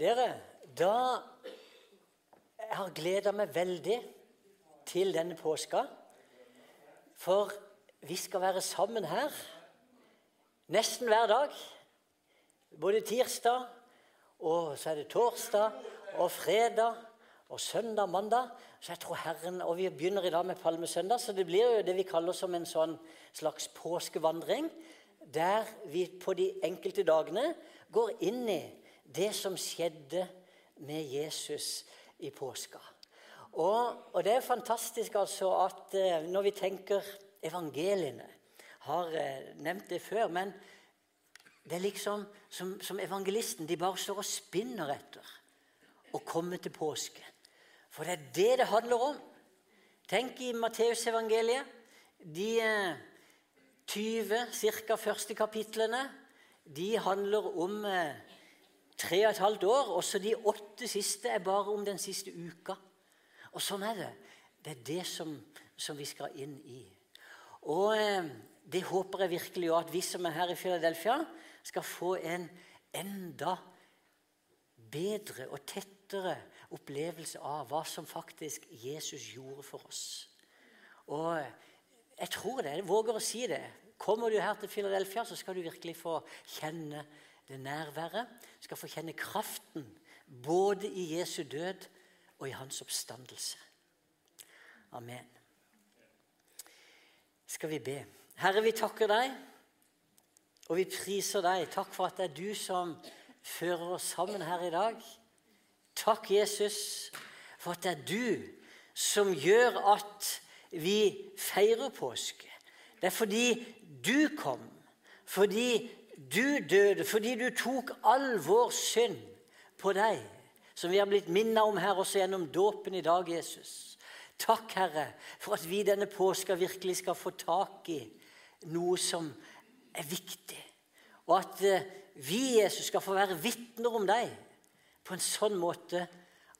Dere, da jeg har gleda meg veldig til denne påska. For vi skal være sammen her nesten hver dag. Både tirsdag, og så er det torsdag og fredag og søndag mandag. Så jeg tror Herren, Og vi begynner i dag med palmesøndag, så det blir jo det vi kaller som en sånn slags påskevandring. Der vi på de enkelte dagene går inn i det som skjedde med Jesus i påska. Og, og det er fantastisk altså at eh, når vi tenker evangeliene Har eh, nevnt det før, men det er liksom som, som evangelisten. De bare står og spinner etter å komme til påske. For det er det det handler om. Tenk i Matteusevangeliet. De eh, 20 ca. første kapitlene de handler om eh, tre og et halvt år. og så de åtte siste er bare om den siste uka. Og sånn er det. Det er det som, som vi skal inn i. Og eh, det håper jeg virkelig at vi som er her i Philadelphia, skal få en enda bedre og tettere opplevelse av hva som faktisk Jesus gjorde for oss. Og jeg tror det. Jeg våger å si det. Kommer du her til Philadelphia, så skal du virkelig få kjenne det nærværet, skal få kjenne kraften både i Jesu død og i hans oppstandelse. Amen. Skal vi be. Herre, vi takker deg, og vi priser deg. Takk for at det er du som fører oss sammen her i dag. Takk, Jesus, for at det er du som gjør at vi feirer påske. Det er fordi du kom, fordi du døde fordi du tok all vår synd på deg, som vi har blitt minnet om her også gjennom dåpen i dag, Jesus. Takk, Herre, for at vi denne påska virkelig skal få tak i noe som er viktig. Og at eh, vi, Jesus, skal få være vitner om deg på en sånn måte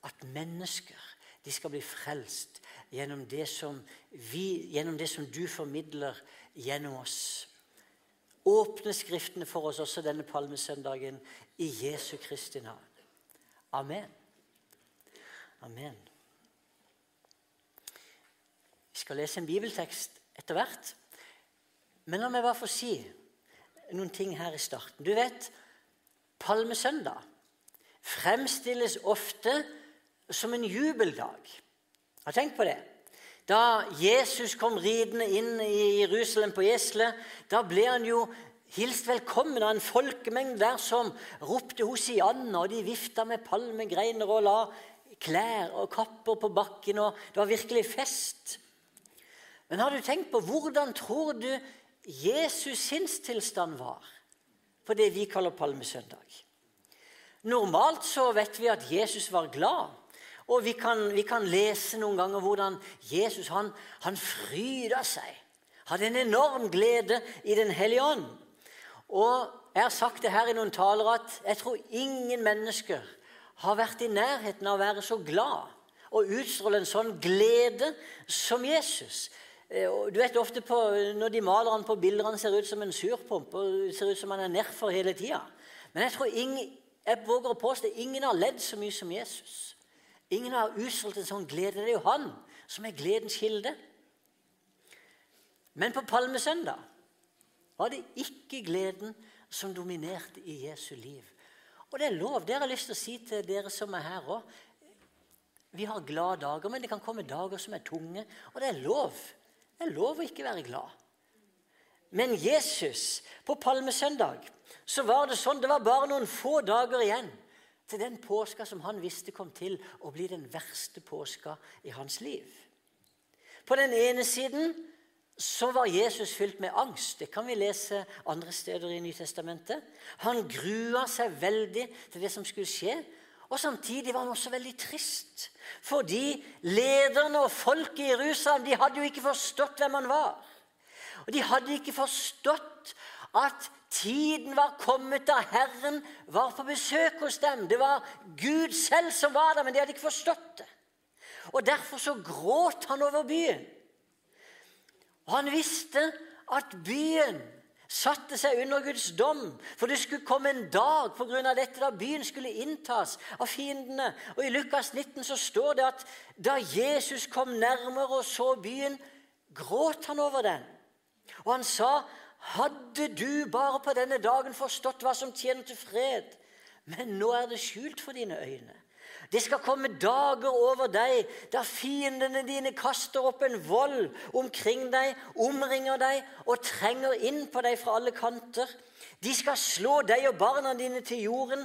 at mennesker de skal bli frelst gjennom det som, vi, gjennom det som du formidler gjennom oss. Åpne Skriftene for oss også denne palmesøndagen i Jesu Kristi navn. Amen. Amen. Vi skal lese en bibeltekst etter hvert. Men la meg bare få si noen ting her i starten. Du vet, palmesøndag fremstilles ofte som en jubeldag. Har tenkt på det? Da Jesus kom ridende inn i Jerusalem på eselet, da ble han jo hilst velkommen av en folkemengde der som ropte Hosianna, og de vifta med palmegreiner og la klær og kapper på bakken, og det var virkelig fest. Men har du tenkt på hvordan tror du Jesus sinnstilstand var på det vi kaller palmesøndag? Normalt så vet vi at Jesus var glad. Og vi kan, vi kan, lese noen ganger hvordan Jesus han, han fryda seg. Hadde en enorm glede i Den hellige ånd. Og Jeg har sagt det her i noen taler at jeg tror ingen mennesker har vært i nærheten av å være så glad og utstråle en sånn glede som Jesus. Eh, du vet ofte på, Når de maler han på bilder, han ser ut som en surpomp og ser ut som han er nedfor hele tida. Men jeg tror ingen, jeg våger å påstå ingen har ledd så mye som Jesus. Ingen har utsolgt en sånn glede. Det er jo han som er gledens kilde. Men på palmesøndag var det ikke gleden som dominerte i Jesu liv. Og det er lov. Det har jeg lyst til å si til dere som er her òg. Vi har glade dager, men det kan komme dager som er tunge. Og det er lov. Det er lov å ikke være glad. Men Jesus, på palmesøndag, så var det sånn Det var bare noen få dager igjen til den påska som han visste kom til å bli den verste påska i hans liv. På den ene siden så var Jesus fylt med angst. Det kan vi lese andre steder i Nytestamentet. Han grua seg veldig til det som skulle skje. Og Samtidig var han også veldig trist, fordi lederne og folket i Jerusalem de hadde jo ikke forstått hvem han var. Og De hadde ikke forstått at Tiden var kommet da Herren var på besøk hos dem. Det var Gud selv som var der, men de hadde ikke forstått det. Og Derfor så gråt han over byen. Og han visste at byen satte seg under Guds dom, for det skulle komme en dag på grunn av dette da byen skulle inntas av fiendene. Og I Lukas 19 så står det at da Jesus kom nærmere og så byen, gråt han over den. Og han sa, 'Hadde du bare på denne dagen forstått hva som tjener til fred', men nå er det skjult for dine øyne. Det skal komme dager over deg da fiendene dine kaster opp en vold omkring deg, omringer deg og trenger inn på deg fra alle kanter. De skal slå deg og barna dine til jorden,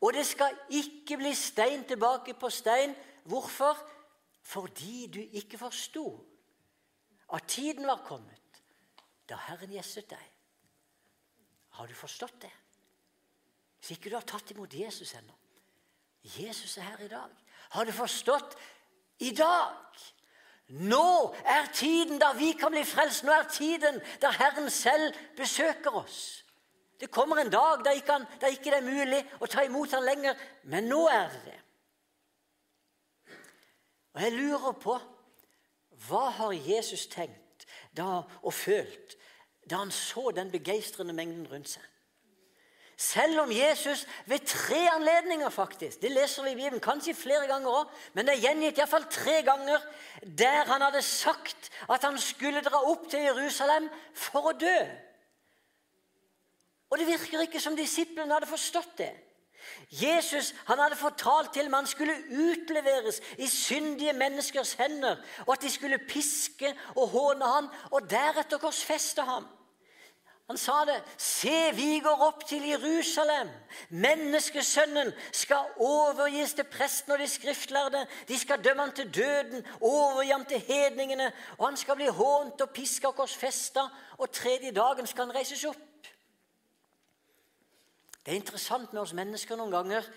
og det skal ikke bli stein tilbake på stein. Hvorfor? Fordi du ikke forsto at tiden var kommet da Herren gjestet deg. Har du forstått det? Hvis ikke du har tatt imot Jesus ennå Jesus er her i dag. Har du forstått? I dag! Nå er tiden da vi kan bli frelst. Nå er tiden da Herren selv besøker oss. Det kommer en dag da ikke, han, da ikke det er mulig å ta imot ham lenger, men nå er det det. Og jeg lurer på hva har Jesus tenkt da, og følt da han så den begeistrende mengden rundt seg? Selv om Jesus ved tre anledninger faktisk, det leser vi i Bibelen, kanskje flere ganger òg, men det er gjengitt iallfall tre ganger der han hadde sagt at han skulle dra opp til Jerusalem for å dø. Og det virker ikke som disiplene hadde forstått det. Jesus han hadde fortalt til dem han skulle utleveres i syndige menneskers hender, og at de skulle piske og håne ham, og deretter korsfeste ham. Han sa det. Se, vi går opp til Jerusalem. Menneskesønnen skal overgis til presten og de skriftlærde. De skal dømme ham til døden, overgi ham til hedningene. Og han skal bli hånt og piska og korsfesta, og tredje dagen skal han reises opp. Det er interessant med oss mennesker noen ganger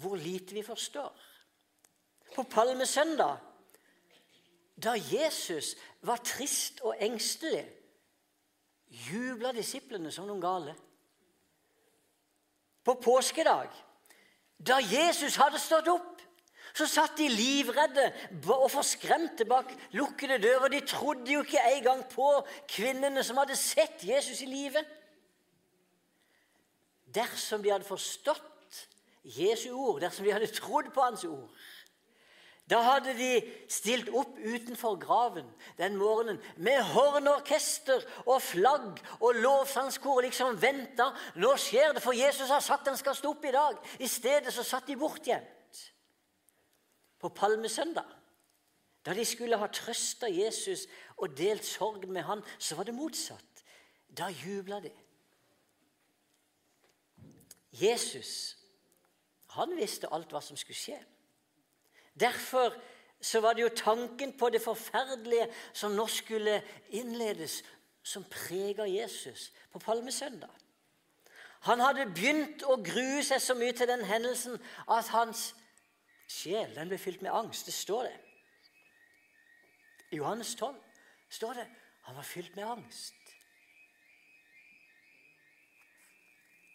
hvor lite vi forstår. På palmesøndag, da Jesus var trist og engstelig jubla disiplene som noen gale. På påskedag, da Jesus hadde stått opp, så satt de livredde og forskremte bak lukkede dører. De trodde jo ikke engang på kvinnene som hadde sett Jesus i live. Dersom de hadde forstått Jesu ord, dersom de hadde trodd på hans ord, da hadde de stilt opp utenfor graven den morgenen med hornorkester og flagg og lovsangskor og liksom venta. Nå skjer det, for Jesus har sagt han skal stå opp i dag. I stedet så satt de bortgjemt. På palmesøndag, da de skulle ha trøsta Jesus og delt sorgen med han, så var det motsatt. Da jubla de. Jesus, han visste alt hva som skulle skje. Derfor så var det jo tanken på det forferdelige som nå skulle innledes, som prega Jesus på palmesøndag. Han hadde begynt å grue seg så mye til den hendelsen at hans sjel den ble fylt med angst. Det står det. I Johannes 12 står det han var fylt med angst.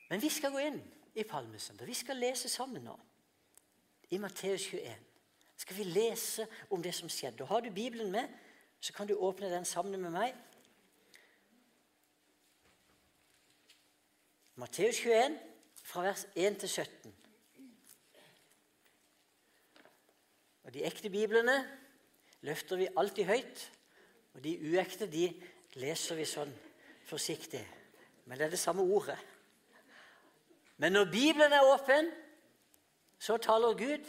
Men vi skal gå inn i palmesøndag. Vi skal lese sammen nå i Matteus 21 skal vi lese om det som skjedde. Og Har du Bibelen med, så kan du åpne den sammen med meg. Matteus 21, fra vers 1 til 17. Og De ekte biblene løfter vi alltid høyt, og de uekte de leser vi sånn forsiktig. Men det er det samme ordet. Men når Bibelen er åpen, så taler Gud,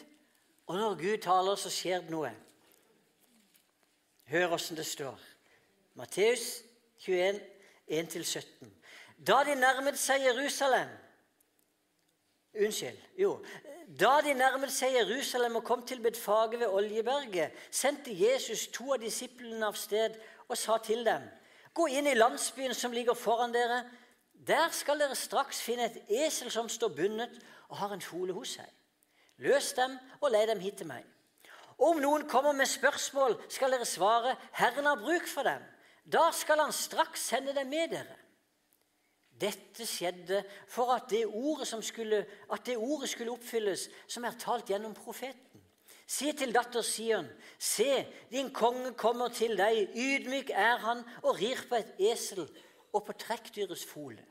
og når Gud taler, så skjer det noe. Hør åssen det står. Matteus 21, 1-17. Da de nærmet seg Jerusalem Unnskyld. Jo. Da de nærmet seg Jerusalem og kom til Betfage ved Oljeberget, sendte Jesus to av disiplene av sted og sa til dem.: Gå inn i landsbyen som ligger foran dere. Der skal dere straks finne et esel som står bundet og har en fole hos seg. Løs dem og lei dem hit til meg. Om noen kommer med spørsmål, skal dere svare, 'Herren har bruk for dem.' Da skal han straks sende dem med dere. Dette skjedde for at det ordet, skulle, at det ordet skulle oppfylles som er talt gjennom profeten. Si til datter Sion, se, din konge kommer til deg, ydmyk er han og rir på et esel, og på trekkdyrets fole.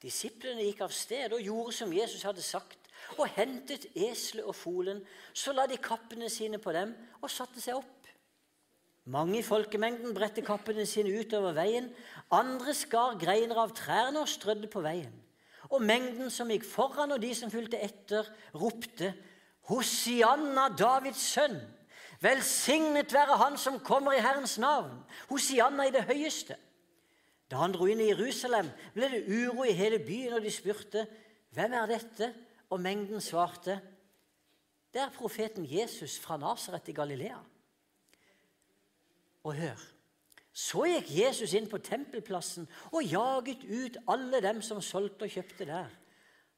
Disiplene gikk av sted og gjorde som Jesus hadde sagt, og hentet eselet og folen. Så la de kappene sine på dem og satte seg opp. Mange i folkemengden bredte kappene sine utover veien. Andre skar greiner av trærne og strødde på veien. Og mengden som gikk foran, og de som fulgte etter, ropte Hosianna, Davids sønn! Velsignet være Han som kommer i Herrens navn! Hosianna i det høyeste! Da han dro inn i Jerusalem, ble det uro i hele byen, og de spurte, 'Hvem er dette?' Og mengden svarte, 'Det er profeten Jesus fra Nasaret i Galilea.' Og hør Så gikk Jesus inn på tempelplassen og jaget ut alle dem som solgte og kjøpte der.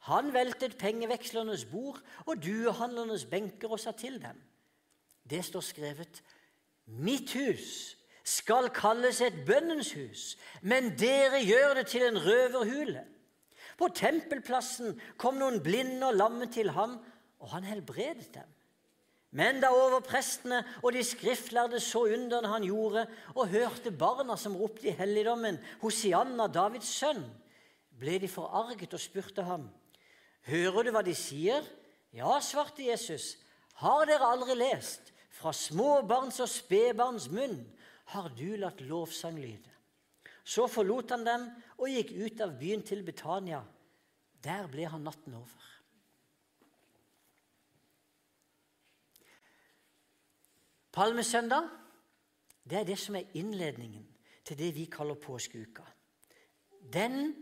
Han veltet pengevekslernes bord og duehandlernes benker og sa til dem. Det står skrevet Mitt hus skal kalles et bønnens hus, men dere gjør det til en røverhule. På tempelplassen kom noen blinde og lamme til ham, og han helbredet dem. Men da overprestene og de skriftlærde så underne han gjorde, og hørte barna som ropte i helligdommen, Hosianna, Davids sønn, ble de forarget og spurte ham, Hører du hva de sier? Ja, svarte Jesus, har dere aldri lest? Fra småbarns og spedbarns munn har du latt lovsang lyde. Så forlot han dem og gikk ut av byen til Betania. Der ble han natten over. Palmesøndag det er det som er innledningen til det vi kaller påskeuka. Den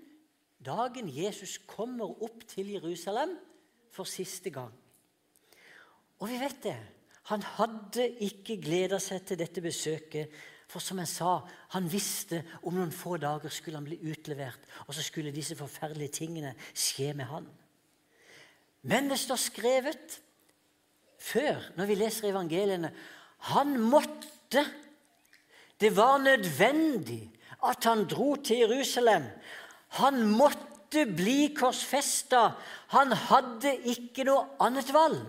dagen Jesus kommer opp til Jerusalem for siste gang. Og vi vet det. Han hadde ikke gleda seg til dette besøket. For som jeg sa, han visste om noen få dager skulle han bli utlevert, og så skulle disse forferdelige tingene skje med han. Men det står skrevet før, når vi leser evangeliene, han måtte. Det var nødvendig at han dro til Jerusalem. Han måtte bli korsfesta. Han hadde ikke noe annet valg.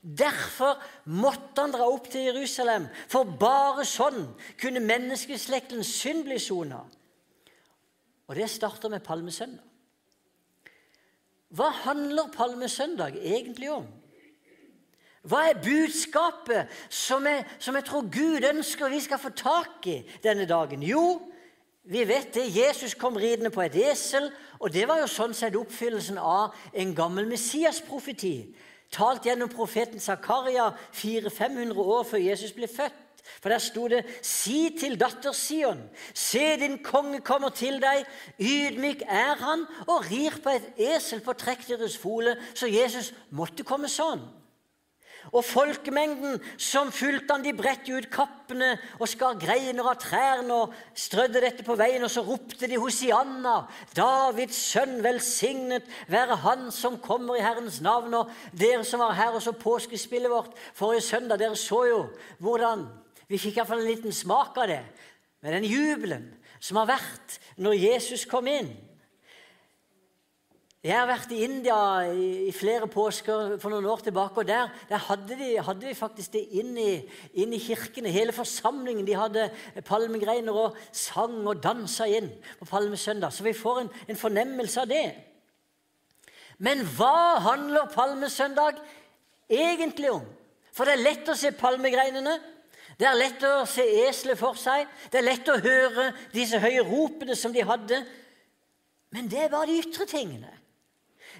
Derfor måtte han dra opp til Jerusalem, for bare sånn kunne menneskeslektens synd bli sona. Og det starter med palmesøndag. Hva handler palmesøndag egentlig om? Hva er budskapet som jeg, som jeg tror Gud ønsker vi skal få tak i denne dagen? Jo, vi vet det. Jesus kom ridende på et esel, og det var jo sånn sett oppfyllelsen av en gammel Messias-profeti, talt gjennom profeten Zakaria 400-500 år før Jesus ble født. For der sto det:" Si til datter Sion, se din konge kommer til deg, ydmyk er han og rir på et esel på trekkdyrets fole. Så Jesus måtte komme sånn. Og folkemengden som fulgte han, de bredte ut kappene og skar greiner av trærne og strødde dette på veien, og så ropte de Hosianna, Davids sønn, velsignet være Han som kommer i Herrens navn. Og dere som var her og så påskespillet vårt forrige søndag, dere så jo hvordan Vi fikk iallfall en liten smak av det, med den jubelen som har vært når Jesus kom inn. Jeg har vært i India i, flere påsker for noen år tilbake. og Der, der hadde, de, hadde, de, faktisk det inn i, inn i, kirkene. Hele forsamlingen de hadde palmegreiner og sang og dansa inn på palmesøndag. Så vi får en, en fornemmelse av det. Men hva handler palmesøndag egentlig om? For det er lett å se palmegreinene. Det er lett å se eselet for seg. Det er lett å høre disse høye ropene som de hadde. Men det er bare de ytre tingene.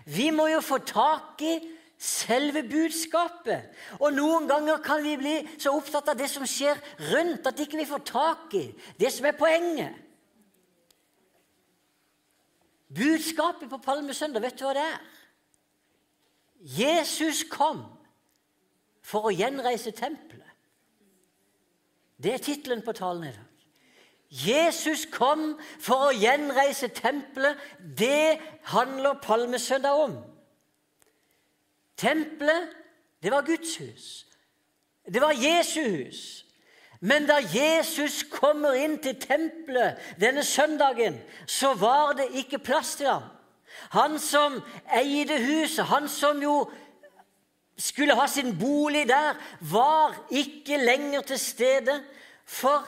Vi må jo få tak i selve budskapet. Og noen ganger kan vi bli så opptatt av det som skjer rundt, at ikke vi får tak i det som er poenget. Budskapet på Palmesøndag, vet du hva det er? Jesus kom for å gjenreise tempelet. Det er tittelen på talen i dag. Jesus kom for å gjenreise tempelet. Det handler palmesøndag om. Tempelet, det var Guds hus. Det var Jesu hus. Men da Jesus kommer inn til tempelet denne søndagen, så var det ikke plass til ham. Han som eide huset, han som jo skulle ha sin bolig der, var ikke lenger til stede. For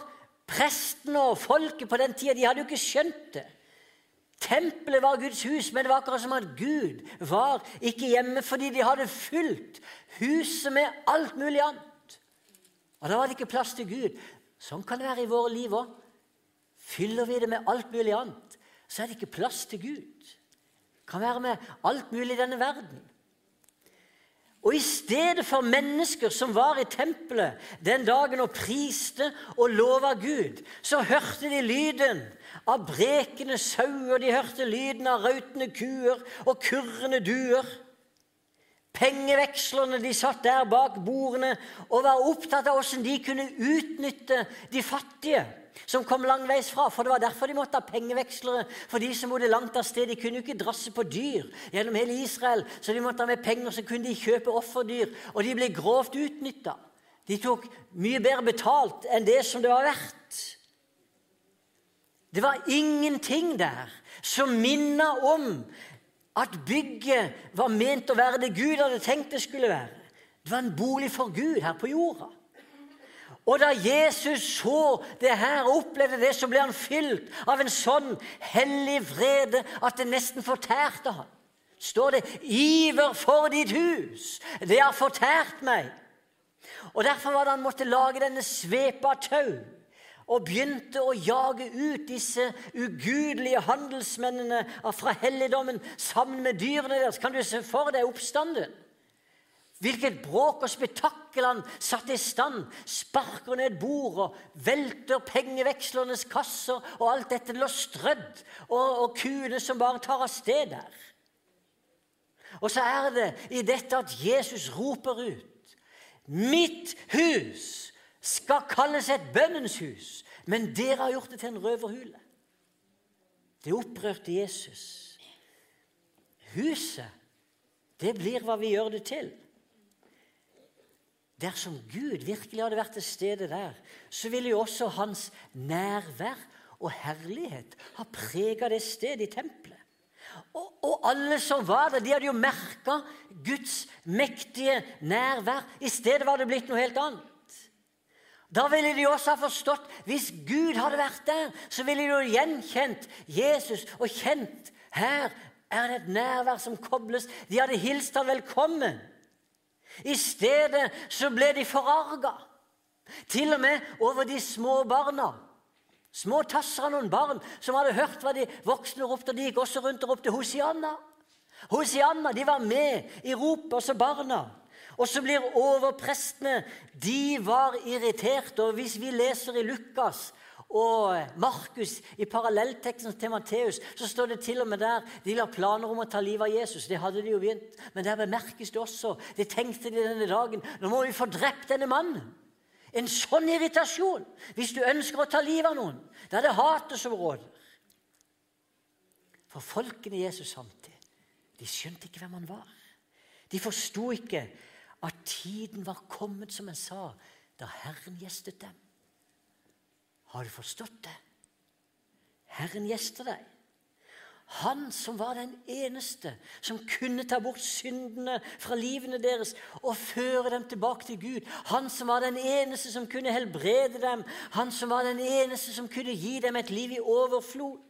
Prestene og folket på den tida de hadde jo ikke skjønt det. Tempelet var Guds hus, men det var akkurat som at Gud var ikke hjemme fordi de hadde fylt huset med alt mulig annet. Og da var det ikke plass til Gud. Sånn kan det være i våre liv òg. Fyller vi det med alt mulig annet, så er det ikke plass til Gud. Det kan være med alt mulig i denne verden. Og i stedet for mennesker som var i tempelet den dagen og priste og lova Gud, så hørte de lyden av brekende sauer, de hørte lyden av rautende kuer og kurrende duer. Pengevekslerne de satt der bak bordene og var opptatt av hvordan de kunne utnytte de fattige som kom langveis fra. For det var derfor de måtte ha pengevekslere. For de som bodde langt av sted, de kunne jo ikke drasse på dyr gjennom hele Israel. Så de måtte ha med penger, så kunne de kjøpe offerdyr. Og de ble grovt utnytta. De tok mye bedre betalt enn det som det var verdt. Det var ingenting der som minna om at bygget var ment å være det Gud hadde tenkt det skulle være. Det var en bolig for Gud her på jorda. Og da Jesus så det her og opplevde det, så ble han fylt av en sånn hellig vrede at det nesten fortærte ham. Står det 'Iver for ditt hus'. Det har fortært meg. Og Derfor var det han måtte lage denne svepa tau og begynte å jage ut disse ugudelige handelsmennene fra helligdommen sammen med dyrene deres. Kan du se for deg oppstanden? Hvilket bråk og spetakkel han satte i stand. Sparker ned bord og velter pengevekslernes kasser, og alt dette lå strødd, og, og kuene som bare tar av sted der. Og så er det i dette at Jesus roper ut Mitt hus skal kalles et bønnens hus, men dere har gjort det til en røverhule. Det opprørte Jesus. Huset, det blir hva vi gjør det til. Dersom Gud virkelig hadde vært til stede der, så ville jo også hans nærvær og herlighet ha prega det stedet i tempelet. Og, og, alle som var der, de hadde jo merka Guds mektige nærvær. I stedet var det blitt noe helt annet. Da ville de også ha forstått Hvis Gud hadde vært der, så ville de jo gjenkjent Jesus og kjent her er det et nærvær som kobles. De hadde hilst ham velkommen. I stedet så ble de forarga, til og med over de små barna. Små tasser av noen barn som hadde hørt hva de voksne ropte. De gikk også rundt og ropte Hosianna. Hosianna, De var med i ropet, også barna. Og så blir overprestene De var irriterte. Og hvis vi leser i Lukas og Markus i parallellteksten til Matteus, så står det til og med der de la planer om å ta livet av Jesus. Det hadde de jo begynt. Men der bemerkes det også. De tenkte de denne dagen nå må vi få drept denne mannen. En sånn irritasjon hvis du ønsker å ta livet av noen. Da er det hatet som råder. For folkene Jesus samtidig, de skjønte ikke hvem han var. De forsto ikke at tiden var kommet, som han sa, da Herren gjestet dem. Har du forstått det? Herren gjester deg. Han som var den eneste som kunne ta bort syndene fra livene deres og føre dem tilbake til Gud. Han som var den eneste som kunne helbrede dem. Han som var den eneste som kunne gi dem et liv i overflod.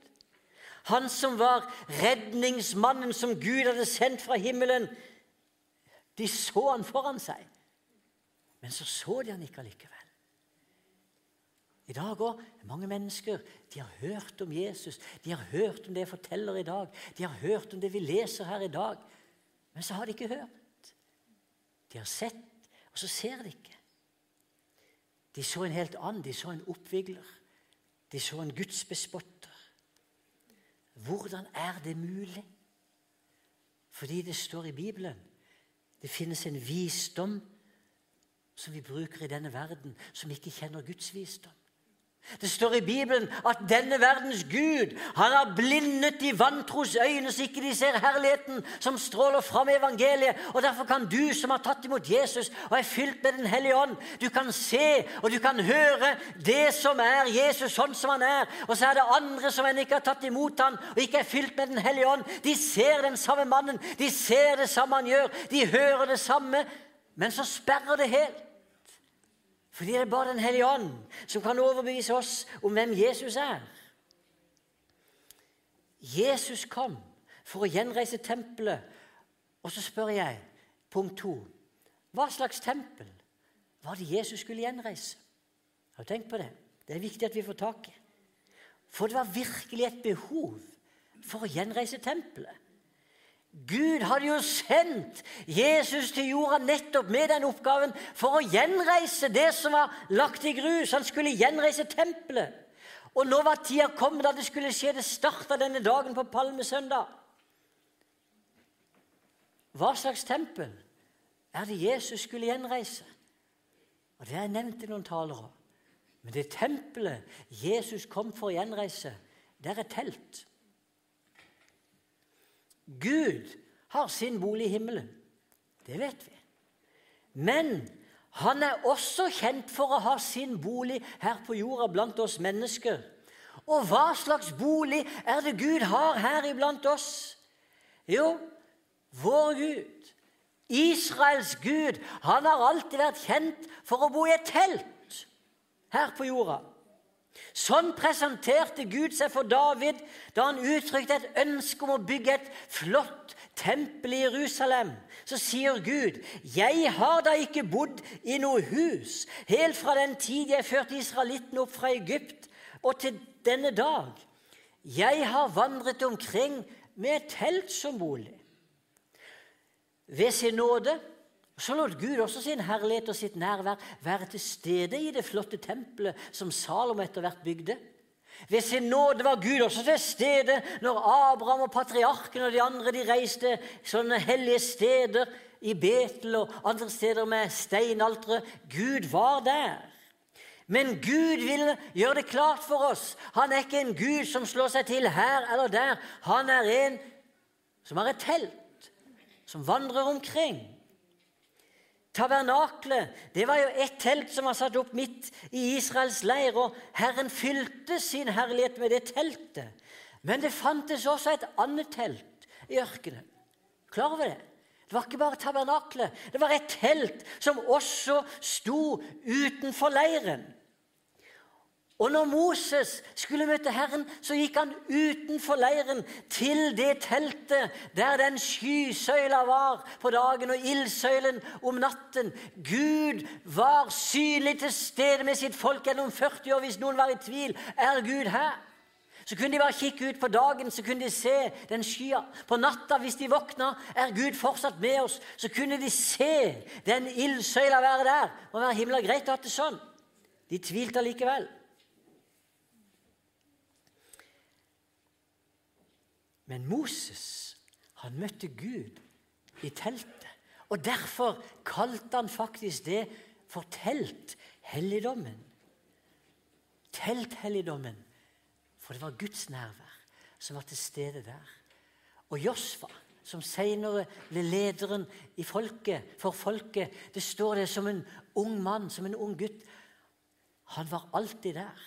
Han som var redningsmannen som Gud hadde sendt fra himmelen. De så han foran seg, men så så de han ikke allikevel. I dag òg mange mennesker de har hørt om Jesus, de har hørt om det jeg forteller i dag, de har hørt om det vi leser her i dag. Men så har de ikke hørt. De har sett, og så ser de ikke. De så en helt annen. De så en oppvigler. De så en gudsbespotter. Hvordan er det mulig? Fordi det står i Bibelen. Det finnes en visdom som vi bruker i denne verden, som ikke kjenner Guds visdom. Det står i Bibelen at denne verdens Gud han har blindet de vantros øyne, så ikke de ser herligheten som stråler fram i evangeliet. Og Derfor kan du som har tatt imot Jesus og er fylt med Den hellige ånd, du kan se og du kan høre det som er Jesus sånn som han er. Og så er det andre som ennå ikke har tatt imot han og ikke er fylt med Den hellige ånd. De ser den samme mannen, de ser det samme han gjør, de hører det samme, men så sperrer det helt. Fordi det er bare Den hellige ånd som kan overbevise oss om hvem Jesus er. Jesus kom for å gjenreise tempelet. Og så spør jeg, punkt to Hva slags tempel var det Jesus skulle gjenreise? Har du tenkt på det? Det er viktig at vi får tak i. For det var virkelig et behov for å gjenreise tempelet. Gud hadde jo sendt Jesus til jorda nettopp med den oppgaven for å gjenreise det som var lagt i grus. Han skulle gjenreise tempelet. Og nå var tida kommet da det skulle skje. Det starta denne dagen på palmesøndag. Hva slags tempel er det Jesus skulle gjenreise? Og Det har jeg nevnt i noen taler òg. Men det tempelet Jesus kom for å gjenreise, det er et telt. Gud har sin bolig i himmelen. Det vet vi. Men han er også kjent for å ha sin bolig her på jorda blant oss mennesker. Og hva slags bolig er det Gud har her iblant oss? Jo, vår Gud, Israels Gud, han har alltid vært kjent for å bo i et telt her på jorda. Sånn presenterte Gud seg for David da han uttrykte et ønske om å bygge et flott tempel i Jerusalem. Så sier Gud, 'Jeg har da ikke bodd i noe hus' 'helt fra den tid jeg førte israelittene opp fra Egypt og til denne dag.' 'Jeg har vandret omkring med et telt som bolig.' Ved sin nåde så lot Gud også sin herlighet og sitt nærvær være til stede i det flotte tempelet som Salom etter hvert bygde. Ved sin nåde var Gud også til stede når Abraham og patriarken og de andre de reiste sånne hellige steder i Betel og andre steder med steinaltere. Gud var der. Men Gud ville gjøre det klart for oss. Han er ikke en Gud som slår seg til her eller der. Han er en som har et telt, som vandrer omkring. Tabernaklet det var jo et telt som var satt opp midt i Israels leir, og Herren fylte sin herlighet med det teltet. Men det fantes også et annet telt i ørkenen. Klar over det? Det var ikke bare tabernaklet. Det var et telt som også sto utenfor leiren. Og når Moses skulle møte Herren, så gikk han utenfor leiren til det teltet der den skysøyla var på dagen og ildsøylen om natten. Gud var synlig til stede med sitt folk gjennom 40 år. Hvis noen var i tvil, er Gud her? Så kunne de bare kikke ut på dagen, så kunne de se den skya. På natta, hvis de våkna, er Gud fortsatt med oss. Så kunne de se den ildsøyla være der. Det må være himla greit å ha det sånn. De tvilte allikevel. Men Moses han møtte Gud i teltet. Og Derfor kalte han faktisk det for telthelligdommen. Telthelligdommen. For det var Guds nærvær som var til stede der. Og Josfa, som senere ble lederen folket, for folket Det står det som en ung mann, som en ung gutt. Han var alltid der.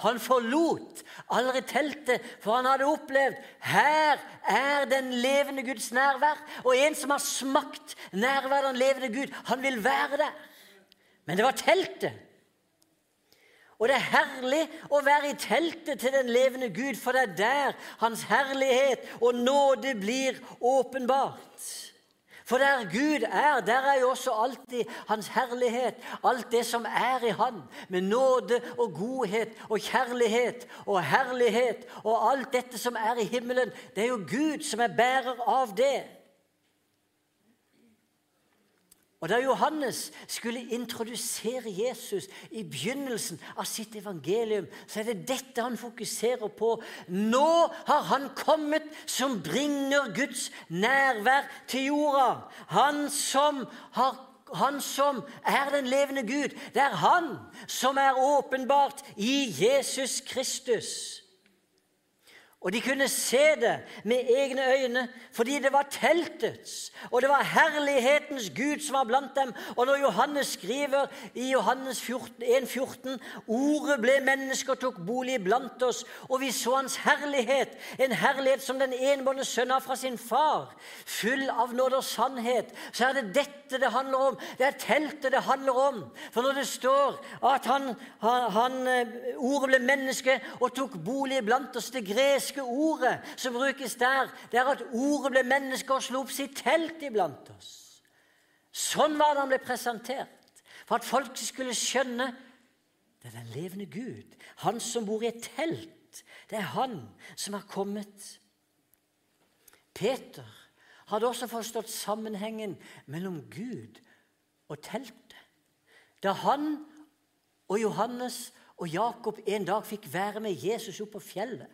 Han forlot aldri teltet, for han hadde opplevd her er den levende Guds nærvær. Og en som har smakt nærværet av den levende Gud, han vil være der. Men det var teltet. Og det er herlig å være i teltet til den levende Gud, for det er der Hans herlighet og nåde blir åpenbart. For der Gud er, der er jo også alltid Hans herlighet, alt det som er i Han, med nåde og godhet og kjærlighet og herlighet og alt dette som er i himmelen. Det er jo Gud som er bærer av det. Og Da Johannes skulle introdusere Jesus i begynnelsen av sitt evangelium, så er det dette han fokuserer på. Nå har han kommet som bringer Guds nærvær til jorda. Han som, har, han som er den levende Gud. Det er han som er åpenbart i Jesus Kristus. Og de kunne se det med egne øyne fordi det var teltets, og det var herlighetens Gud som var blant dem. Og når Johannes skriver i Johannes 1,14.: Ordet ble menneske og tok bolig blant oss, og vi så hans herlighet, en herlighet som den enbårne sønn har fra sin far, full av nåde og sannhet, så er det dette det handler om. Det er teltet det handler om. For når det står at han, han, han eh, ordet ble menneske og tok bolig blant oss, det greske greske ordet som brukes der, det er at ordet ble menneske og slo opp sitt telt iblant oss. Sånn var det han ble presentert. For at folk skulle skjønne det er den levende Gud. Han som bor i et telt. Det er han som har kommet. Peter hadde også forstått sammenhengen mellom Gud og teltet. Da han og Johannes og Jakob en dag fikk være med Jesus opp på fjellet,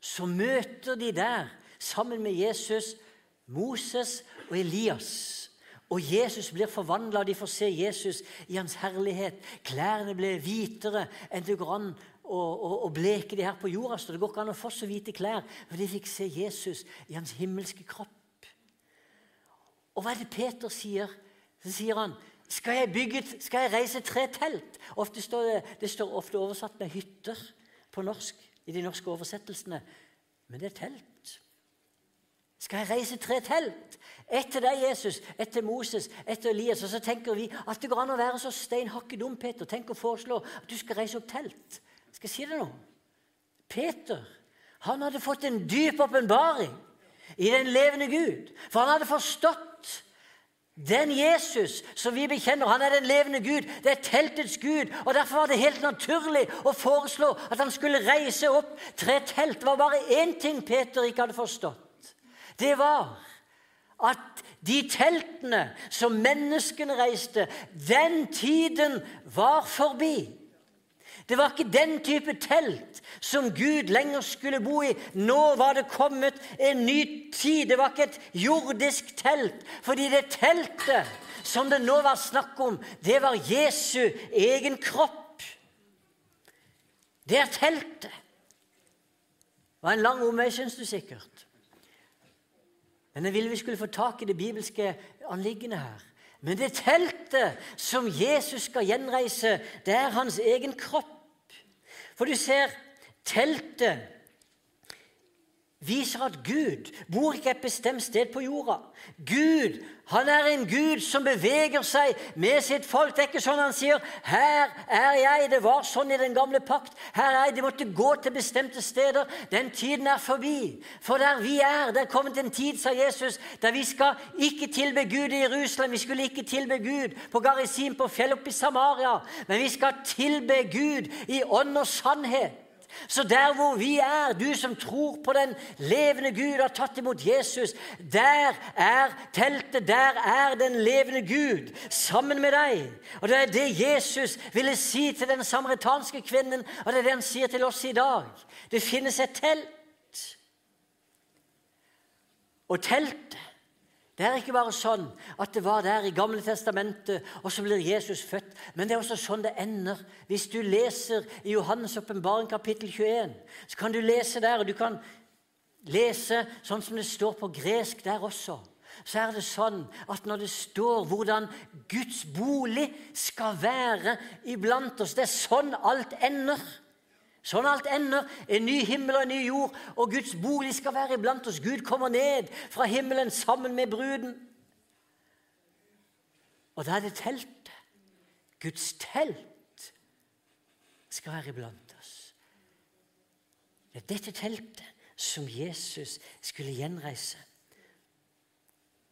så møter de der, sammen med Jesus, Moses og Elias. Og Jesus blir forvandla, de får se Jesus i hans herlighet. Klærne blir hvitere enn det går an å, bleke de her på jorda. Så det går ikke an å få så hvite klær, for de fikk se Jesus i hans himmelske kropp. Og hva er det Peter sier? Så sier han skal jeg, bygge, skal jeg reise tre telt? Ofte står det, det står ofte oversatt med hytter på norsk i de norske oversettelsene. Men det er telt. Skal jeg reise tre telt? Ett til deg, Jesus, ett til Moses, ett til Elias. Og så tenker vi at det går an å være så steinhakke dum, Peter. Tenk å foreslå at du skal reise opp telt. Skal jeg si det nå? Peter han hadde fått en dyp åpenbaring i den levende Gud. For han hadde forstått den Jesus som vi bekjenner, han er den levende Gud. Det er teltets Gud. og Derfor var det helt naturlig å foreslå at han skulle reise opp tre telt. Det var bare én ting Peter ikke hadde forstått. Det var at de teltene som menneskene reiste, den tiden var forbi. Det var ikke den type telt som Gud lenger skulle bo i. Nå var det kommet en ny tid. Det var ikke et jordisk telt. Fordi det teltet som det nå var snakk om, det var Jesu egen kropp. Det er teltet. Det var en lang omvei, syns du sikkert. Men jeg ville vi skulle få tak i det bibelske anliggende her. Men det teltet som Jesus skal gjenreise, det er hans egen kropp. For du ser, teltet viser at Gud bor ikke et bestemt sted på jorda. Gud han er en Gud som beveger seg med sitt folk. Det er ikke sånn han sier 'Her er jeg'. Det var sånn i den gamle pakt. Her er jeg. De måtte gå til bestemte steder. Den tiden er forbi. For der vi er, det er kommet en tid, sa Jesus, der vi skal ikke tilbe Gud i Jerusalem. Vi skulle ikke tilbe Gud på Garisim, på fjellet oppe i Samaria. Men vi skal tilbe Gud i ånd og sannhet. Så der hvor vi er, du som tror på den levende Gud og har tatt imot Jesus, der er teltet, der er den levende Gud sammen med deg. Og Det er det Jesus ville si til den samaritanske kvinnen, og det er det han sier til oss i dag. Det finnes et telt. Og teltet det er ikke bare sånn at det var der i Gamle Testamentet, og så blir Jesus født. Men det er også sånn det ender. Hvis du leser i Johannes' åpenbaring kapittel 21, så kan du lese der, og du kan lese sånn som det står på gresk der også. Så er det sånn at når det står hvordan Guds bolig skal være iblant oss Det er sånn alt ender. Sånn alt ender. En ny himmel og en ny jord. Og Guds bolig skal være iblant oss. Gud kommer ned fra himmelen sammen med bruden. Og da er det teltet. Guds telt skal være iblant oss. Det er dette teltet som Jesus skulle gjenreise.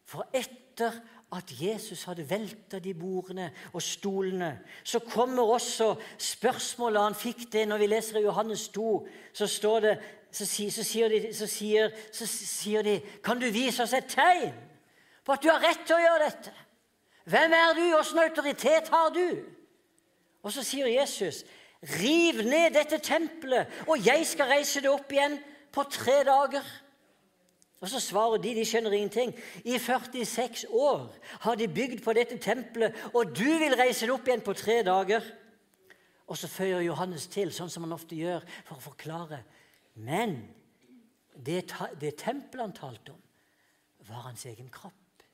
For etter at Jesus hadde velta de bordene og stolene, så kommer også spørsmålet Han fikk det når vi leser i Johannes 2. Så, det, så, så, sier de, så, sier, sier de Kan du vise oss et tegn på at du har rett til å gjøre dette? Hvem er du? Åssen autoritet har du? Og så sier Jesus, riv ned dette tempelet, og jeg skal reise det opp igjen på tre dager. Og så svarer de de skjønner ingenting. I 46 år har de bygd på dette tempelet, og du vil reise det opp igjen på tre dager. Og så føyer Johannes til, sånn som han ofte gjør, for å forklare. Men det, det tempelet han talte om, var hans egen kropp.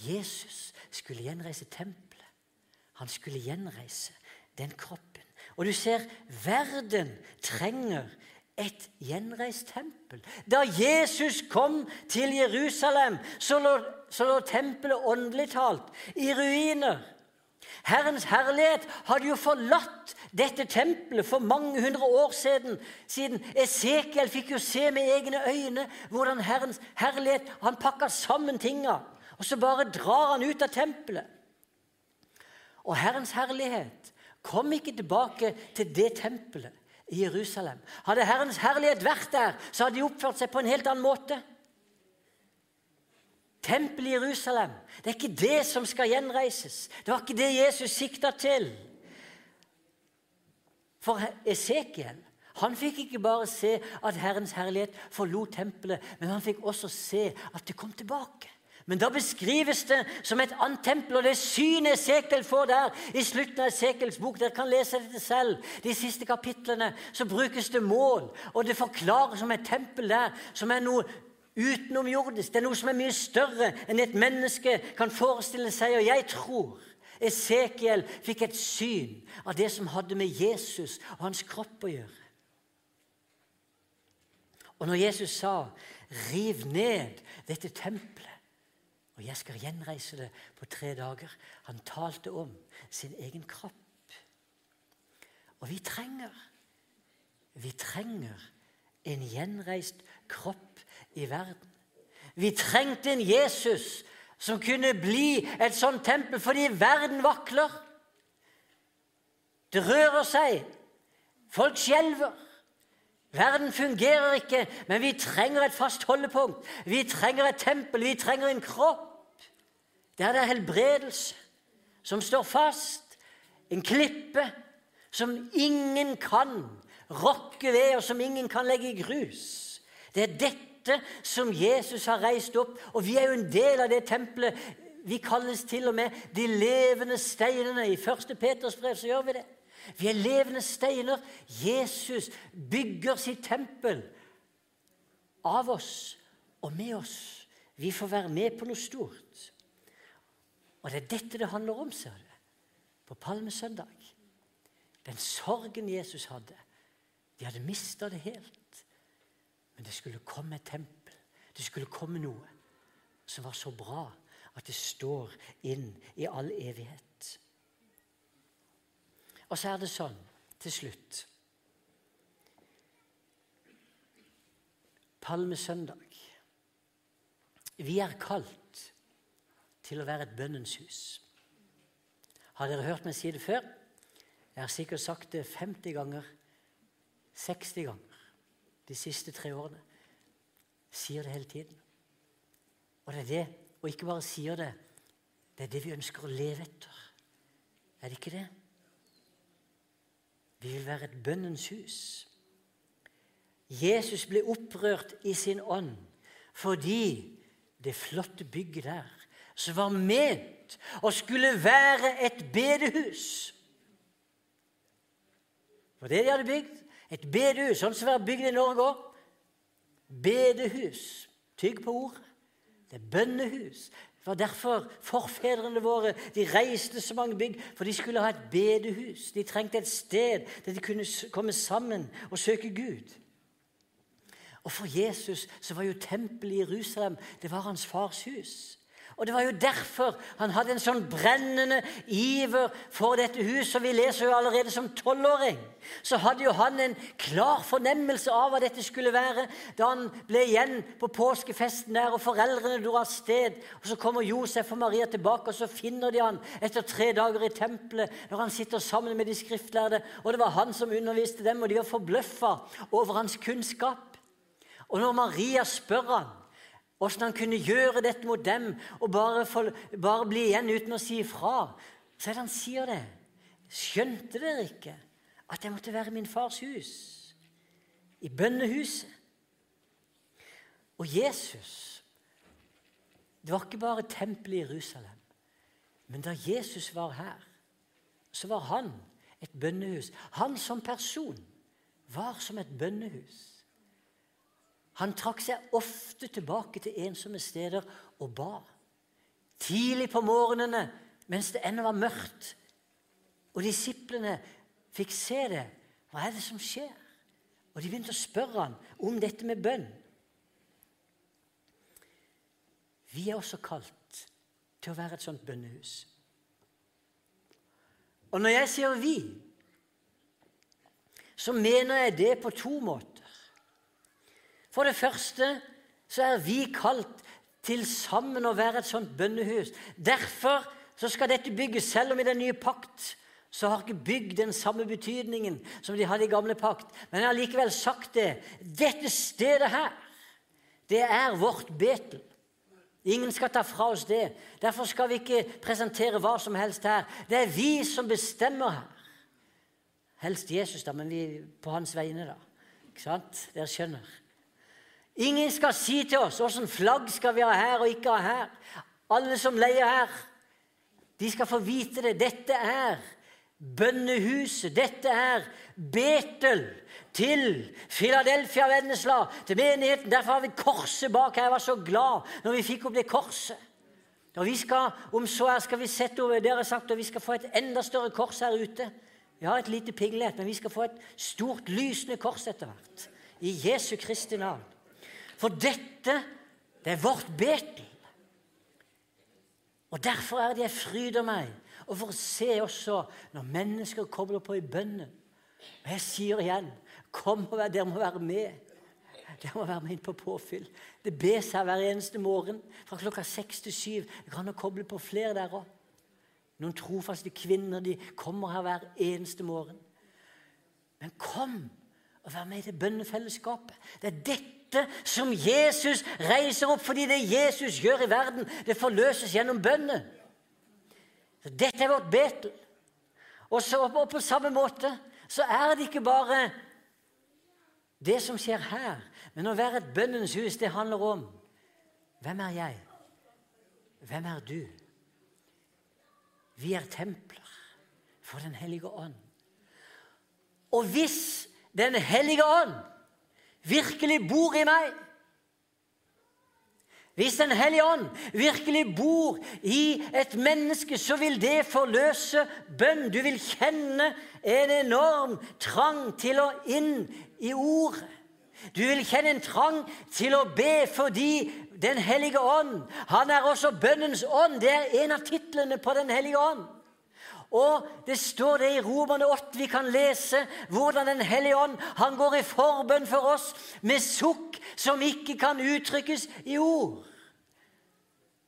Jesus skulle gjenreise tempelet. Han skulle gjenreise den kroppen. Og du ser, verden trenger et gjenreist tempel. Da Jesus kom til Jerusalem, så lå, så lå tempelet åndelig talt i ruiner. Herrens herlighet hadde jo forlatt dette tempelet for mange hundre år siden. siden. Esekiel fikk jo se med egne øyne hvordan Herrens herlighet Han pakka sammen tinga, og så bare drar han ut av tempelet. Og Herrens herlighet kom ikke tilbake til det tempelet i Jerusalem. Hadde Herrens herlighet vært der, så hadde de oppført seg på en helt annen måte. Tempelet i Jerusalem, det er ikke det som skal gjenreises. Det var ikke det Jesus sikta til. For Esekiel han fikk ikke bare se at Herrens herlighet forlot tempelet, men han fikk også se at det kom tilbake. Men da beskrives det som et annet tempel, og det synet Esekiel får der i slutten av Esekiels bok Dere kan lese dette selv. De siste kapitlene så brukes det mål, og det forklares som et tempel der som er noe utenomjordisk. Det er noe som er mye større enn et menneske kan forestille seg. Og jeg tror Esekiel fikk et syn av det som hadde med Jesus og hans kropp å gjøre. Og når Jesus sa 'riv ned dette tempelet', og jeg skal gjenreise det på tre dager. Han talte om sin egen kropp. Og vi trenger Vi trenger en gjenreist kropp i verden. Vi trengte en Jesus som kunne bli et sånt tempel, fordi verden vakler. Det rører seg. Folk skjelver. Verden fungerer ikke, men vi trenger et fast holdepunkt. Vi trenger et tempel, vi trenger en kropp. Der det er helbredelse som står fast. En klippe som ingen kan rokke ved, og som ingen kan legge i grus. Det er dette som Jesus har reist opp, og vi er jo en del av det tempelet. Vi kalles til og med de levende steinene. I 1. Peters brev så gjør vi det. Vi er levende steiner. Jesus bygger sitt tempel av oss og med oss. Vi får være med på noe stort. Og det er dette det handler om, ser du, på palmesøndag. Den sorgen Jesus hadde. De hadde mista det helt. Men det skulle komme et tempel. Det skulle komme noe som var så bra at det står inn i all evighet. Og så er det sånn til slutt Palmesøndag. Vi er kalt til å være et bønnens hus. Har dere hørt meg si det før? Jeg har sikkert sagt det 50 ganger, 60 ganger de siste tre årene. Sier det hele tiden. Og det er det, og ikke bare sier det, det er det vi ønsker å leve etter. Er det ikke det? Vi vil være et bønnens hus. Jesus ble opprørt i sin ånd fordi det flotte bygget der som var ment å skulle være et bedehus. For det de hadde bygd. Et bedehus, sånn som er bygd i Norge òg. Bedehus. Tygg på ordet. Det er bønnehus. Det var derfor forfedrene våre de reiste så mange bygg, for de skulle ha et bedehus. De trengte et sted der de kunne komme sammen og søke Gud. Og For Jesus så var jo tempelet i Jerusalem det var hans fars hus. Og Det var jo derfor han hadde en sånn brennende iver for dette huset. Vi leser jo allerede som tolvåring. Så hadde jo han en klar fornemmelse av hva dette skulle være da han ble igjen på påskefesten der, og foreldrene dro av sted. Og Så kommer Josef og Maria tilbake, og så finner de han etter tre dager i tempelet når han sitter sammen med de skriftlærde. Og det var han som underviste dem, og de var forbløffa over hans kunnskap. Og når Maria spør han Åssen han kunne gjøre dette mot dem og bare, for, bare bli igjen uten å si ifra. Så er det han sier det. Skjønte dere ikke at jeg måtte være i min fars hus? I bønnehuset? Og Jesus Det var ikke bare tempelet i Jerusalem. Men da Jesus var her, så var han et bønnehus. Han som person var som et bønnehus. Han trakk seg ofte tilbake til ensomme steder og ba. Tidlig på morgenene mens det ennå var mørkt, og disiplene fikk se det. Hva er det som skjer? Og de begynte å spørre han om dette med bønn. Vi er også kalt til å være et sånt bønnehus. Og når jeg sier 'vi', så mener jeg det på to måter. For det første så er vi kalt til sammen å være et sånt bønnehus. Derfor så skal dette bygges, selv om i den nye pakt så har ikke bygg den samme betydningen som de hadde i gamle pakt. Men jeg har likevel sagt det. Dette stedet her, det er vårt Betel. Ingen skal ta fra oss det. Derfor skal vi ikke presentere hva som helst her. Det er vi som bestemmer her. Helst Jesus, da, men vi på hans vegne, da. Ikke sant? Dere skjønner. Ingen skal si til oss åssen flagg skal vi ha her og ikke ha her. Alle som leier her, de skal få vite det. Dette er bønnehuset. Dette er Betel til Filadelfia Vennesla, til menigheten. Derfor har vi korset bak her. Jeg var så glad når vi fikk opp det korset. Og vi skal, Om så her skal vi sette over dere sagt, og vi skal få et enda større kors her ute. Vi har et lite pinglet, men vi skal få et stort, lysende kors etter hvert. I Jesu Kristi navn. For dette, det er vårt Betel. Og derfor er det jeg fryder meg og for å se også når mennesker kobler på i bønnen. Og jeg sier igjen Kom og vær, Dere må være med. Dere må være med inn på påfyll. Det bes her hver eneste morgen fra klokka seks til syv. Det kan koble på flere der òg. Noen trofaste kvinner de kommer her hver eneste morgen. Men kom og vær med i det bønnefellesskapet. Det er dette som Jesus reiser opp fordi det Jesus gjør i verden, det forløses gjennom bønnen. Dette er vårt Betel. Og, så, og på samme måte så er det ikke bare det som skjer her. Men å være et bønnens hus, det handler om hvem er jeg? Hvem er du? Vi er templer for Den hellige ånd. Og hvis Den hellige ånd virkelig bor i meg Hvis Den hellige ånd virkelig bor i et menneske, så vil det forløse bønn. Du vil kjenne en enorm trang til å inn i ordet. Du vil kjenne en trang til å be fordi Den hellige ånd Han er også bønnens ånd. Det er en av titlene på Den hellige ånd. Og det står det i Romerne 8. Vi kan lese hvordan Den hellige ånd han går i forbønn for oss med sukk som ikke kan uttrykkes i ord.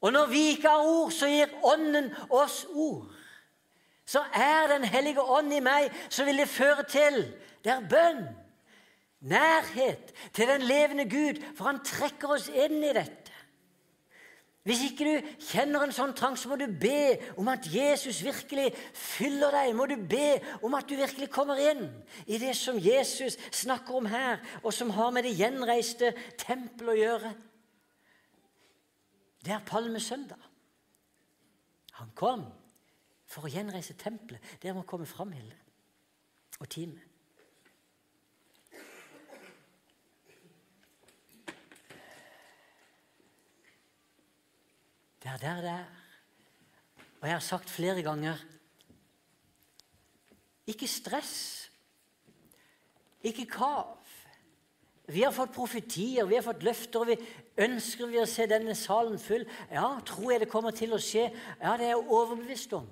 Og når vi ikke har ord, så gir Ånden oss ord. Så er Den hellige ånd i meg, så vil det føre til det er bønn. Nærhet til den levende Gud, for han trekker oss inn i dette. Hvis ikke du kjenner en sånn trang, så må du be om at Jesus virkelig fyller deg. Må du be om at du virkelig kommer inn i det som Jesus snakker om her, og som har med det gjenreiste tempel å gjøre. Det er palmesøndag. Han kom for å gjenreise tempelet. Dere må komme fram, Hilde og teamet. Det er der det er. Og jeg har sagt flere ganger ikke stress. Ikke kav. Vi har fått profetier, vi har fått løfter, og vi ønsker vi å se denne salen full. Ja, tror jeg det kommer til å skje? Ja, det er jeg overbevist om.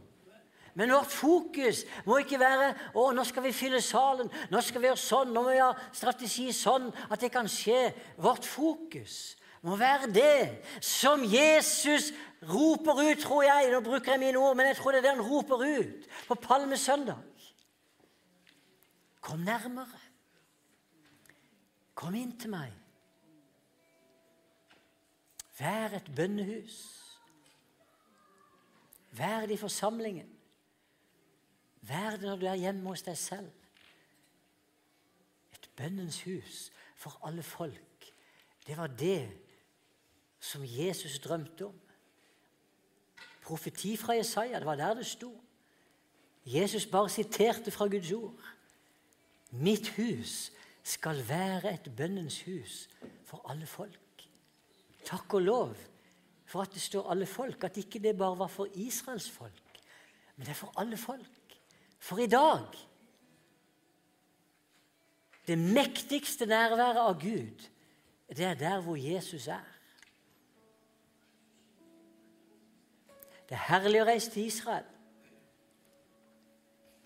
Men vårt fokus må ikke være å, nå skal vi fylle salen, nå skal vi gjøre sånn, nå må vi ha strategi sånn at det kan skje. Vårt fokus må være det som Jesus roper ut, tror jeg. Nå bruker jeg mine ord, men jeg tror det er det han roper ut på palmesøndag. Kom nærmere. Kom inn til meg. Vær et bønnehus. Vær det i forsamlingen. Vær det når du er hjemme hos deg selv. Et bønnens hus for alle folk. Det var det som Jesus drømte om. Profeti fra Jesaja, det var der det sto. Jesus bare siterte fra Guds ord. Mitt hus skal være et bønnens hus for alle folk. Takk og lov for at det står alle folk, at ikke det bare var for Israels folk, men det er for alle folk. For i dag Det mektigste nærværet av Gud, det er der hvor Jesus er. Det er herlig å reise til Israel.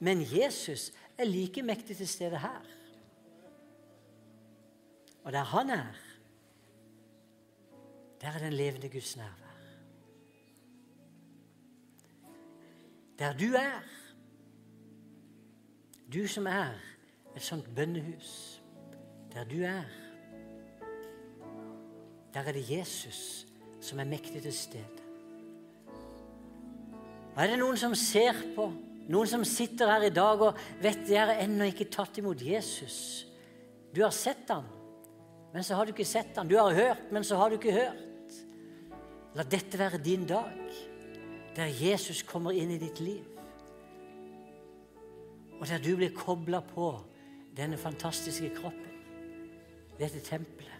Men Jesus er like mektig til stede her. Og der han er, der er den levende Guds nærvær. Der du er, du som er et sånt bønnehus, der du er, der er det Jesus som er mektig til stede. Og er det noen som ser på, noen som sitter her i dag og vet de har ennå ikke tatt imot Jesus? Du har sett han, men så har du ikke sett han. Du har hørt, men så har du ikke hørt. La dette være din dag, der Jesus kommer inn i ditt liv. Og der du blir kobla på denne fantastiske kroppen, dette tempelet.